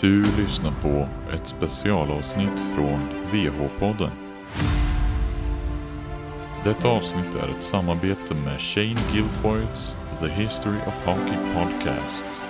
Du lyssnar på ett specialavsnitt från VH-podden. Detta avsnitt är ett samarbete med Shane Guilfoyles The History of Hockey Podcast.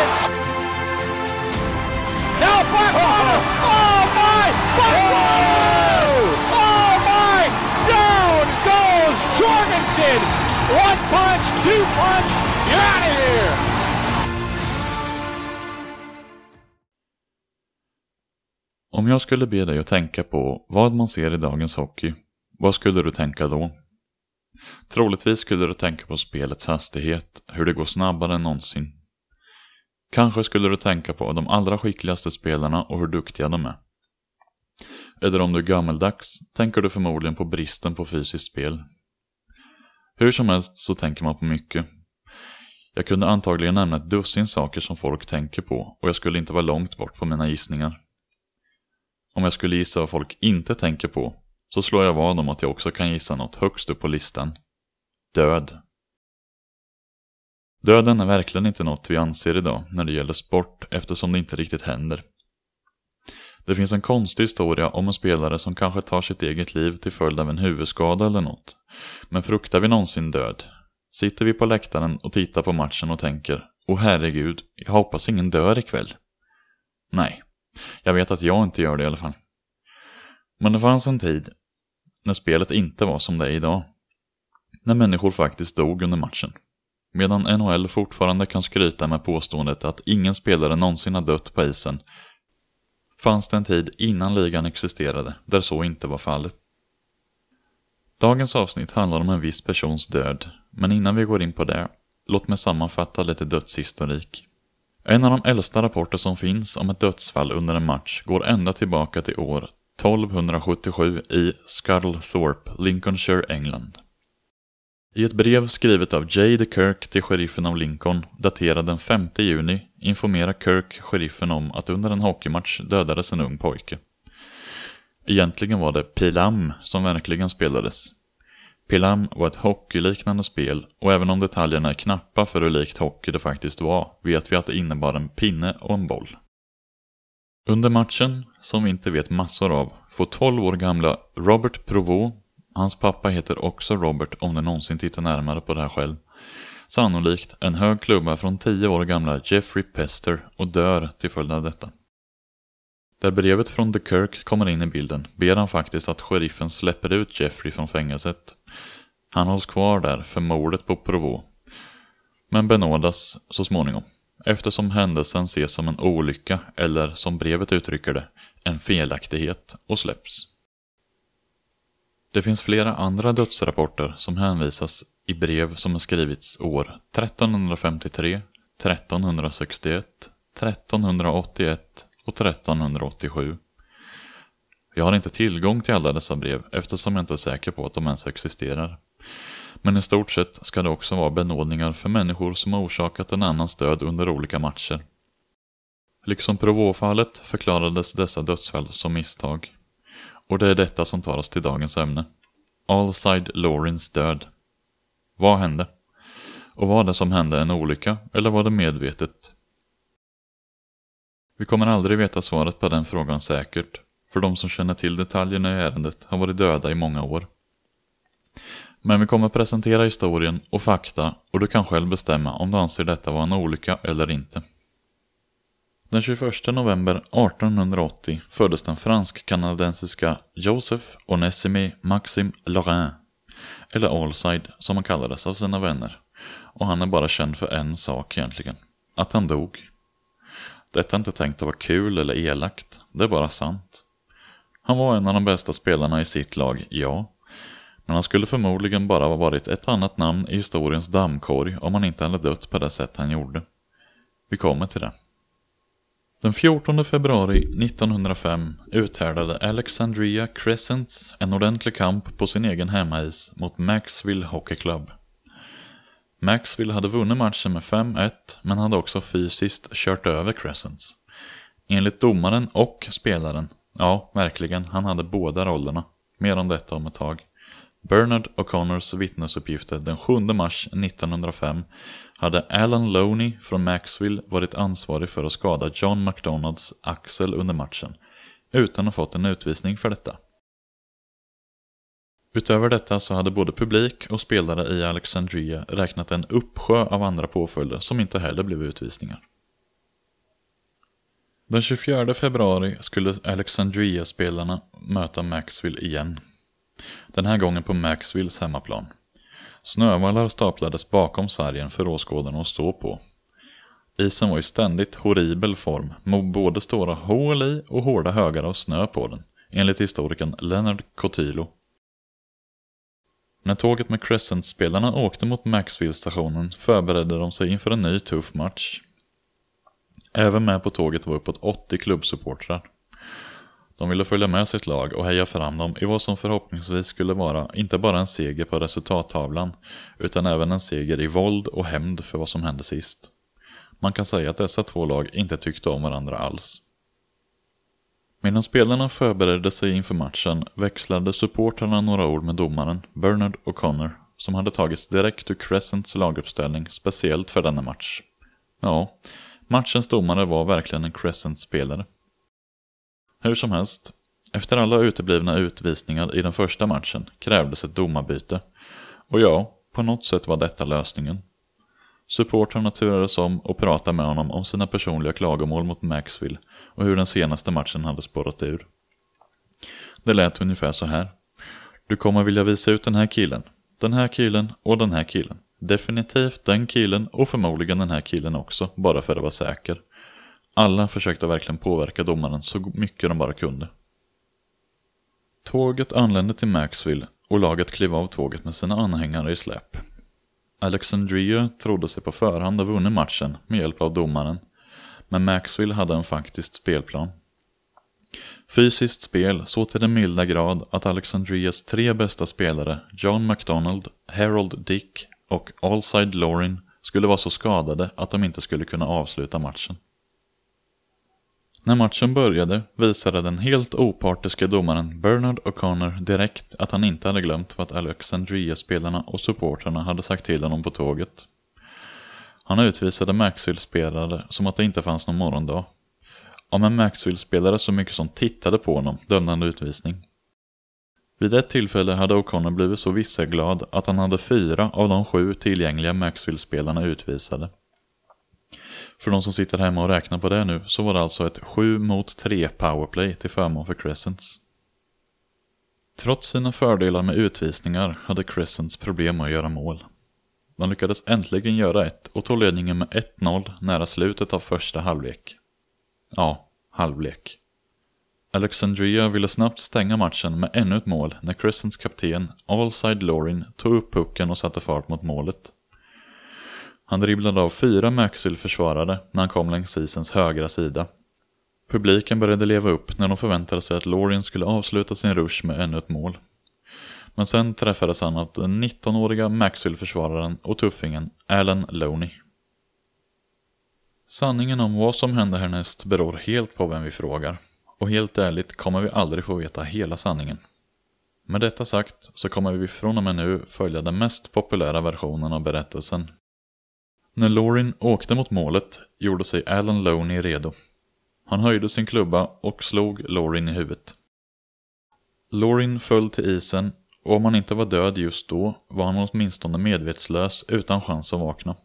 This. Now back Oh my. Back Oh my. Down goes Jorgensen. One punch, two punch. You're out of here. Om jag skulle be dig att tänka på vad man ser i dagens hockey, vad skulle du tänka då? Troligtvis skulle du tänka på spelets hastighet, hur det går snabbare än någonsin. Kanske skulle du tänka på de allra skickligaste spelarna och hur duktiga de är. Eller om du är gammeldags tänker du förmodligen på bristen på fysiskt spel. Hur som helst så tänker man på mycket. Jag kunde antagligen nämna ett dussin saker som folk tänker på och jag skulle inte vara långt bort på mina gissningar. Om jag skulle gissa vad folk inte tänker på, så slår jag vad om att jag också kan gissa något högst upp på listan. Död. Döden är verkligen inte något vi anser idag när det gäller sport eftersom det inte riktigt händer. Det finns en konstig historia om en spelare som kanske tar sitt eget liv till följd av en huvudskada eller något. Men fruktar vi någonsin död? Sitter vi på läktaren och tittar på matchen och tänker Åh herregud, jag hoppas ingen dör ikväll. Nej, jag vet att jag inte gör det i alla fall. Men det fanns en tid när spelet inte var som det är idag. När människor faktiskt dog under matchen. Medan NHL fortfarande kan skryta med påståendet att ingen spelare någonsin har dött på isen, fanns det en tid innan ligan existerade där så inte var fallet. Dagens avsnitt handlar om en viss persons död, men innan vi går in på det, låt mig sammanfatta lite dödshistorik. En av de äldsta rapporter som finns om ett dödsfall under en match går ända tillbaka till år 1277 i Scuttlethorpe, Lincolnshire, England. I ett brev skrivet av J. de Kirk till sheriffen av Lincoln, daterad den 5 juni, informerar Kirk sheriffen om att under en hockeymatch dödades en ung pojke. Egentligen var det Pilam som verkligen spelades. Pilam var ett hockeyliknande spel och även om detaljerna är knappa för hur likt hockey det faktiskt var, vet vi att det innebar en pinne och en boll. Under matchen, som vi inte vet massor av, får 12 år gamla Robert Provaux, hans pappa heter också Robert om du någonsin tittar närmare på det här själv, sannolikt en hög klubba från 10 år gamla Jeffrey Pester och dör till följd av detta. Där brevet från The Kirk kommer in i bilden ber han faktiskt att sheriffen släpper ut Jeffrey från fängelset. Han hålls kvar där för mordet på Provo, Men benådas så småningom. Eftersom händelsen ses som en olycka, eller som brevet uttrycker det, en felaktighet och släpps. Det finns flera andra dödsrapporter som hänvisas i brev som har skrivits år 1353, 1361, 1381 och 1387. Jag har inte tillgång till alla dessa brev eftersom jag inte är säker på att de ens existerar. Men i stort sett ska det också vara benådningar för människor som har orsakat en annans död under olika matcher. Liksom provofallet förklarades dessa dödsfall som misstag. Och det är detta som tar oss till dagens ämne. Allside Laurins död. Vad hände? Och var det som hände en olycka, eller var det medvetet? Vi kommer aldrig veta svaret på den frågan säkert, för de som känner till detaljerna i ärendet har varit döda i många år. Men vi kommer presentera historien och fakta och du kan själv bestämma om du anser detta vara en olycka eller inte. Den 21 november 1880 föddes den fransk-kanadensiska Joseph Onesime Maxime Laurin. eller Allside som han kallades av sina vänner. Och han är bara känd för en sak egentligen, att han dog. Detta är inte tänkt att vara kul eller elakt, det är bara sant. Han var en av de bästa spelarna i sitt lag, ja. Men han skulle förmodligen bara ha varit ett annat namn i historiens dammkorg om han inte hade dött på det sätt han gjorde. Vi kommer till det. Den 14 februari 1905 uthärdade Alexandria Crescents en ordentlig kamp på sin egen hemmais mot Maxville Hockey Club. Maxville hade vunnit matchen med 5-1 men hade också fysiskt kört över Crescents. Enligt domaren och spelaren, ja verkligen, han hade båda rollerna. Mer om detta om ett tag. Bernard O'Connors vittnesuppgifter den 7 mars 1905 hade Alan Loney från Maxville varit ansvarig för att skada John McDonalds axel under matchen, utan att ha fått en utvisning för detta. Utöver detta så hade både publik och spelare i Alexandria räknat en uppsjö av andra påföljder som inte heller blev utvisningar. Den 24 februari skulle Alexandria-spelarna möta Maxville igen. Den här gången på Maxwills hemmaplan. Snövallar staplades bakom sargen för åskådarna att stå på. Isen var i ständigt horribel form, med både stora hål i och hårda högar av snö på den, enligt historikern Leonard Cotillo. När tåget med Crescent-spelarna åkte mot Maxfield-stationen förberedde de sig inför en ny tuff match. Även med på tåget var uppåt 80 klubbsupportrar. De ville följa med sitt lag och heja fram dem i vad som förhoppningsvis skulle vara inte bara en seger på resultattavlan, utan även en seger i våld och hämnd för vad som hände sist. Man kan säga att dessa två lag inte tyckte om varandra alls. Medan spelarna förberedde sig inför matchen växlade supportrarna några ord med domaren, Bernard O'Connor, som hade tagits direkt ur Crescents laguppställning speciellt för denna match. Ja, matchens domare var verkligen en Crescent-spelare. Hur som helst, efter alla uteblivna utvisningar i den första matchen krävdes ett domarbyte. Och ja, på något sätt var detta lösningen. Supportrarna turades om och pratade med honom om sina personliga klagomål mot Maxville och hur den senaste matchen hade spårat ur. Det lät ungefär så här. Du kommer vilja visa ut den här killen, den här killen och den här killen. Definitivt den killen och förmodligen den här killen också, bara för att vara säker. Alla försökte verkligen påverka domaren så mycket de bara kunde. Tåget anlände till Maxville och laget klev av tåget med sina anhängare i släp. Alexandria trodde sig på förhand ha vunnit matchen med hjälp av domaren, men Maxwell hade en faktisk spelplan. Fysiskt spel så till den milda grad att Alexandrias tre bästa spelare, John McDonald, Harold Dick och Allside Lorin, skulle vara så skadade att de inte skulle kunna avsluta matchen. När matchen började visade den helt opartiska domaren Bernard O'Connor direkt att han inte hade glömt vad Alexandria-spelarna och supportrarna hade sagt till honom på tåget. Han utvisade Maxwell-spelare som att det inte fanns någon morgondag. Om en Maxwell-spelare så mycket som tittade på honom dömde han utvisning. Vid ett tillfälle hade O'Connor blivit så visselglad att han hade fyra av de sju tillgängliga Maxwell-spelarna utvisade. För de som sitter hemma och räknar på det nu så var det alltså ett 7 mot 3 powerplay till förmån för Crescents. Trots sina fördelar med utvisningar hade Crescents problem med att göra mål. De lyckades äntligen göra ett och tog ledningen med 1-0 nära slutet av första halvlek. Ja, halvlek. Alexandria ville snabbt stänga matchen med ännu ett mål när Crescents kapten Allside Lorin tog upp pucken och satte fart mot målet. Han dribblade av fyra Maxwell-försvarare när han kom längs isens högra sida. Publiken började leva upp när de förväntade sig att Lorien skulle avsluta sin rush med ännu ett mål. Men sen träffades han av den 19-åriga Maxwell-försvararen och tuffingen Alan Loney. Sanningen om vad som hände härnäst beror helt på vem vi frågar. Och helt ärligt kommer vi aldrig få veta hela sanningen. Med detta sagt så kommer vi från och med nu följa den mest populära versionen av berättelsen när Lorin åkte mot målet gjorde sig Alan Loney redo. Han höjde sin klubba och slog Lorin i huvudet. Lorin föll till isen och om han inte var död just då var han åtminstone medvetslös utan chans att vakna.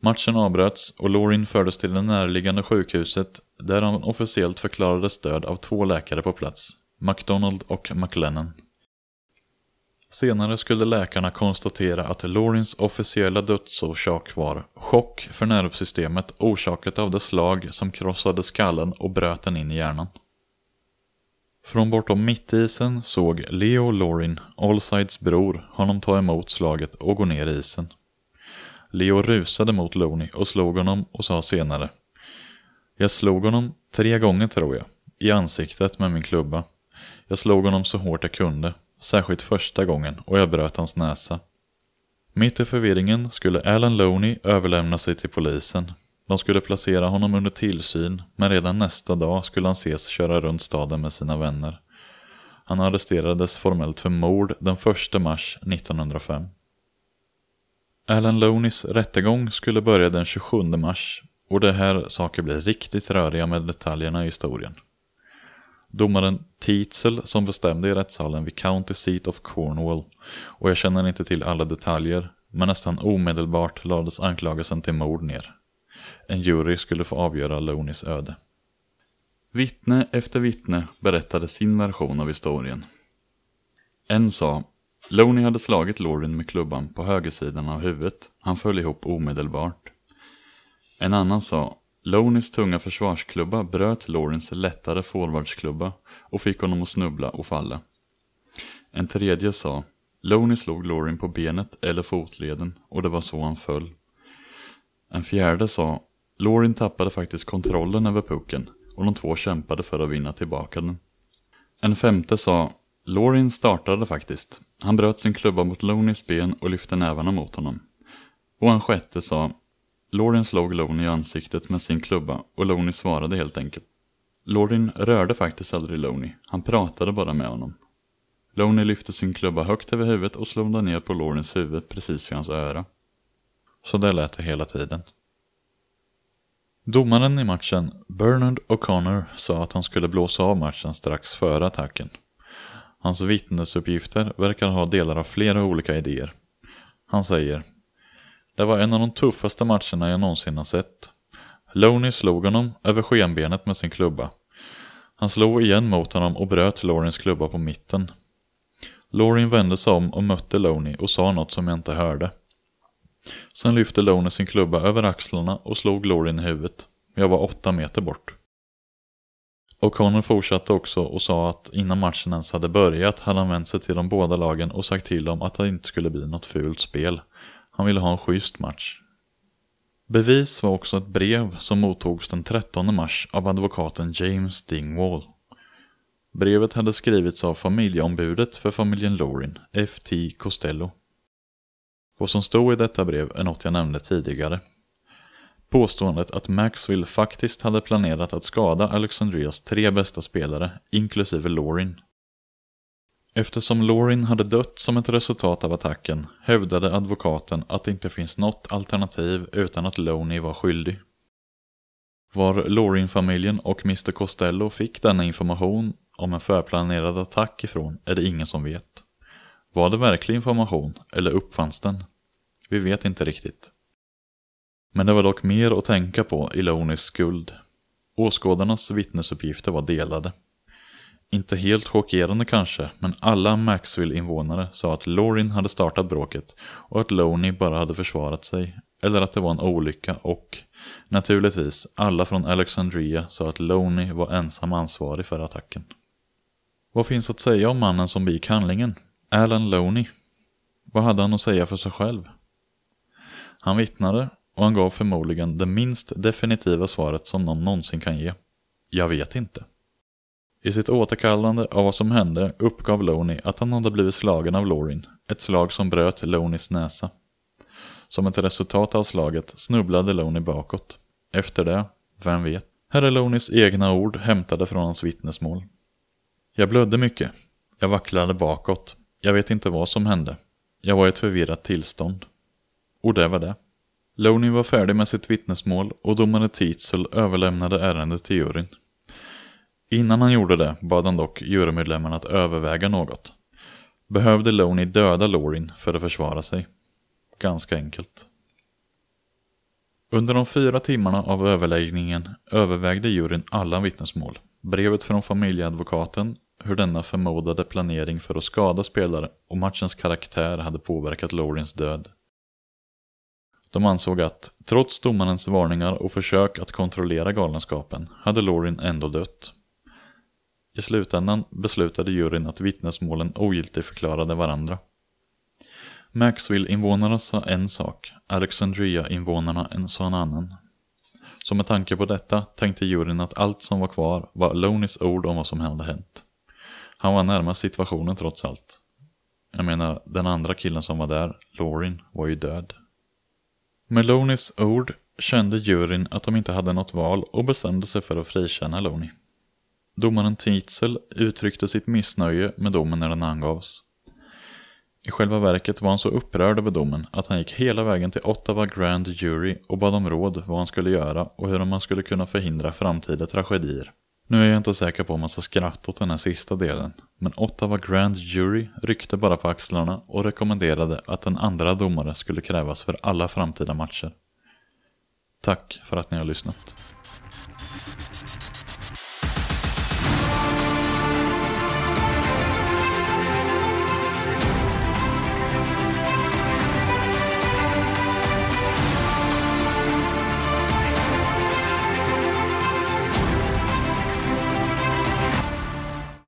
Matchen avbröts och Lorin fördes till det närliggande sjukhuset där han officiellt förklarades död av två läkare på plats, McDonald och McLennan. Senare skulle läkarna konstatera att Lorins officiella dödsorsak var chock för nervsystemet orsakat av det slag som krossade skallen och bröt den in i hjärnan. Från bortom mittisen såg Leo Lorin, Allsides bror, honom ta emot slaget och gå ner i isen. Leo rusade mot Loni och slog honom och sa senare. Jag slog honom tre gånger tror jag, i ansiktet med min klubba. Jag slog honom så hårt jag kunde, särskilt första gången, och jag bröt hans näsa. Mitt i förvirringen skulle Alan Loney överlämna sig till polisen. De skulle placera honom under tillsyn, men redan nästa dag skulle han ses köra runt staden med sina vänner. Han arresterades formellt för mord den 1 mars 1905. Alan Loneys rättegång skulle börja den 27 mars och det här saker blir riktigt röriga med detaljerna i historien. Domaren Tietzel som bestämde i rättssalen vid County Seat of Cornwall och jag känner inte till alla detaljer men nästan omedelbart lades anklagelsen till mord ner. En jury skulle få avgöra Lonis öde. Vittne efter vittne berättade sin version av historien. En sa, Loney hade slagit Lauren med klubban på högersidan av huvudet. Han föll ihop omedelbart. En annan sa, Loneys tunga försvarsklubba bröt Lawrence lättare forwardsklubba och fick honom att snubbla och falla. En tredje sa, Loney slog Lauren på benet eller fotleden och det var så han föll. En fjärde sa, Lauren tappade faktiskt kontrollen över pucken och de två kämpade för att vinna tillbaka den. En femte sa, Lauren startade faktiskt. Han bröt sin klubba mot Loneys ben och lyfte nävarna mot honom. Och en sjätte sa, Lauren slog Loney i ansiktet med sin klubba och Loney svarade helt enkelt. Lauren rörde faktiskt aldrig Loney, han pratade bara med honom. Loney lyfte sin klubba högt över huvudet och slog den ner på Laurens huvud precis vid hans öra. Så det lät det hela tiden. Domaren i matchen, Bernard O'Connor, sa att han skulle blåsa av matchen strax före attacken. Hans vittnesuppgifter verkar ha delar av flera olika idéer. Han säger det var en av de tuffaste matcherna jag någonsin har sett. Loney slog honom över skenbenet med sin klubba. Han slog igen mot honom och bröt Laurins klubba på mitten. Laurin vände sig om och mötte Loney och sa något som jag inte hörde. Sen lyfte Loney sin klubba över axlarna och slog Laurin i huvudet. Jag var åtta meter bort. O'Connor fortsatte också och sa att innan matchen ens hade börjat hade han vänt sig till de båda lagen och sagt till dem att det inte skulle bli något fult spel. Han ville ha en schysst match. Bevis var också ett brev som mottogs den 13 mars av advokaten James Dingwall. Brevet hade skrivits av familjeombudet för familjen Lorin, F.T. Costello. Vad som stod i detta brev är något jag nämnde tidigare. Påståendet att Maxwell faktiskt hade planerat att skada Alexandrias tre bästa spelare, inklusive Lorin. Eftersom Lorin hade dött som ett resultat av attacken hävdade advokaten att det inte finns något alternativ utan att Loney var skyldig. Var Lorin-familjen och Mr Costello fick denna information om en förplanerad attack ifrån är det ingen som vet. Var det verklig information eller uppfanns den? Vi vet inte riktigt. Men det var dock mer att tänka på i Loneys skuld. Åskådarnas vittnesuppgifter var delade. Inte helt chockerande kanske, men alla Maxwell-invånare sa att Lorin hade startat bråket och att Loney bara hade försvarat sig, eller att det var en olycka och, naturligtvis, alla från Alexandria sa att Loney var ensam ansvarig för attacken. Vad finns att säga om mannen som begick handlingen? Alan Loney. Vad hade han att säga för sig själv? Han vittnade och han gav förmodligen det minst definitiva svaret som någon någonsin kan ge. Jag vet inte. I sitt återkallande av vad som hände uppgav Loney att han hade blivit slagen av Lorin, ett slag som bröt Loneys näsa. Som ett resultat av slaget snubblade Loney bakåt. Efter det, vem vet? Här är Loneys egna ord hämtade från hans vittnesmål. Jag blödde mycket. Jag vacklade bakåt. Jag vet inte vad som hände. Jag var i ett förvirrat tillstånd. Och det var det. Loney var färdig med sitt vittnesmål och domare Tietzel överlämnade ärendet till juryn. Innan han gjorde det bad han dock jurymedlemmarna att överväga något. Behövde Loney döda Lorin för att försvara sig? Ganska enkelt. Under de fyra timmarna av överläggningen övervägde juryn alla vittnesmål. Brevet från familjeadvokaten, hur denna förmodade planering för att skada spelare och matchens karaktär hade påverkat Lorins död. De ansåg att, trots domarens varningar och försök att kontrollera galenskapen, hade Lorin ändå dött. I slutändan beslutade juryn att vittnesmålen ogiltigförklarade varandra. Maxville-invånarna sa en sak, Alexandria-invånarna sa en annan. Så med tanke på detta tänkte juryn att allt som var kvar var Lonis ord om vad som hade hänt. Han var närmast situationen trots allt. Jag menar, den andra killen som var där, Laurin, var ju död. Med Lonis ord kände juryn att de inte hade något val och bestämde sig för att frikänna Loni. Domaren Tietzel uttryckte sitt missnöje med domen när den angavs. I själva verket var han så upprörd över domen att han gick hela vägen till Ottawa Grand Jury och bad om råd vad han skulle göra och hur man skulle kunna förhindra framtida tragedier. Nu är jag inte säker på om man ska skratta åt den här sista delen, men Ottawa Grand Jury ryckte bara på axlarna och rekommenderade att en andra domare skulle krävas för alla framtida matcher. Tack för att ni har lyssnat.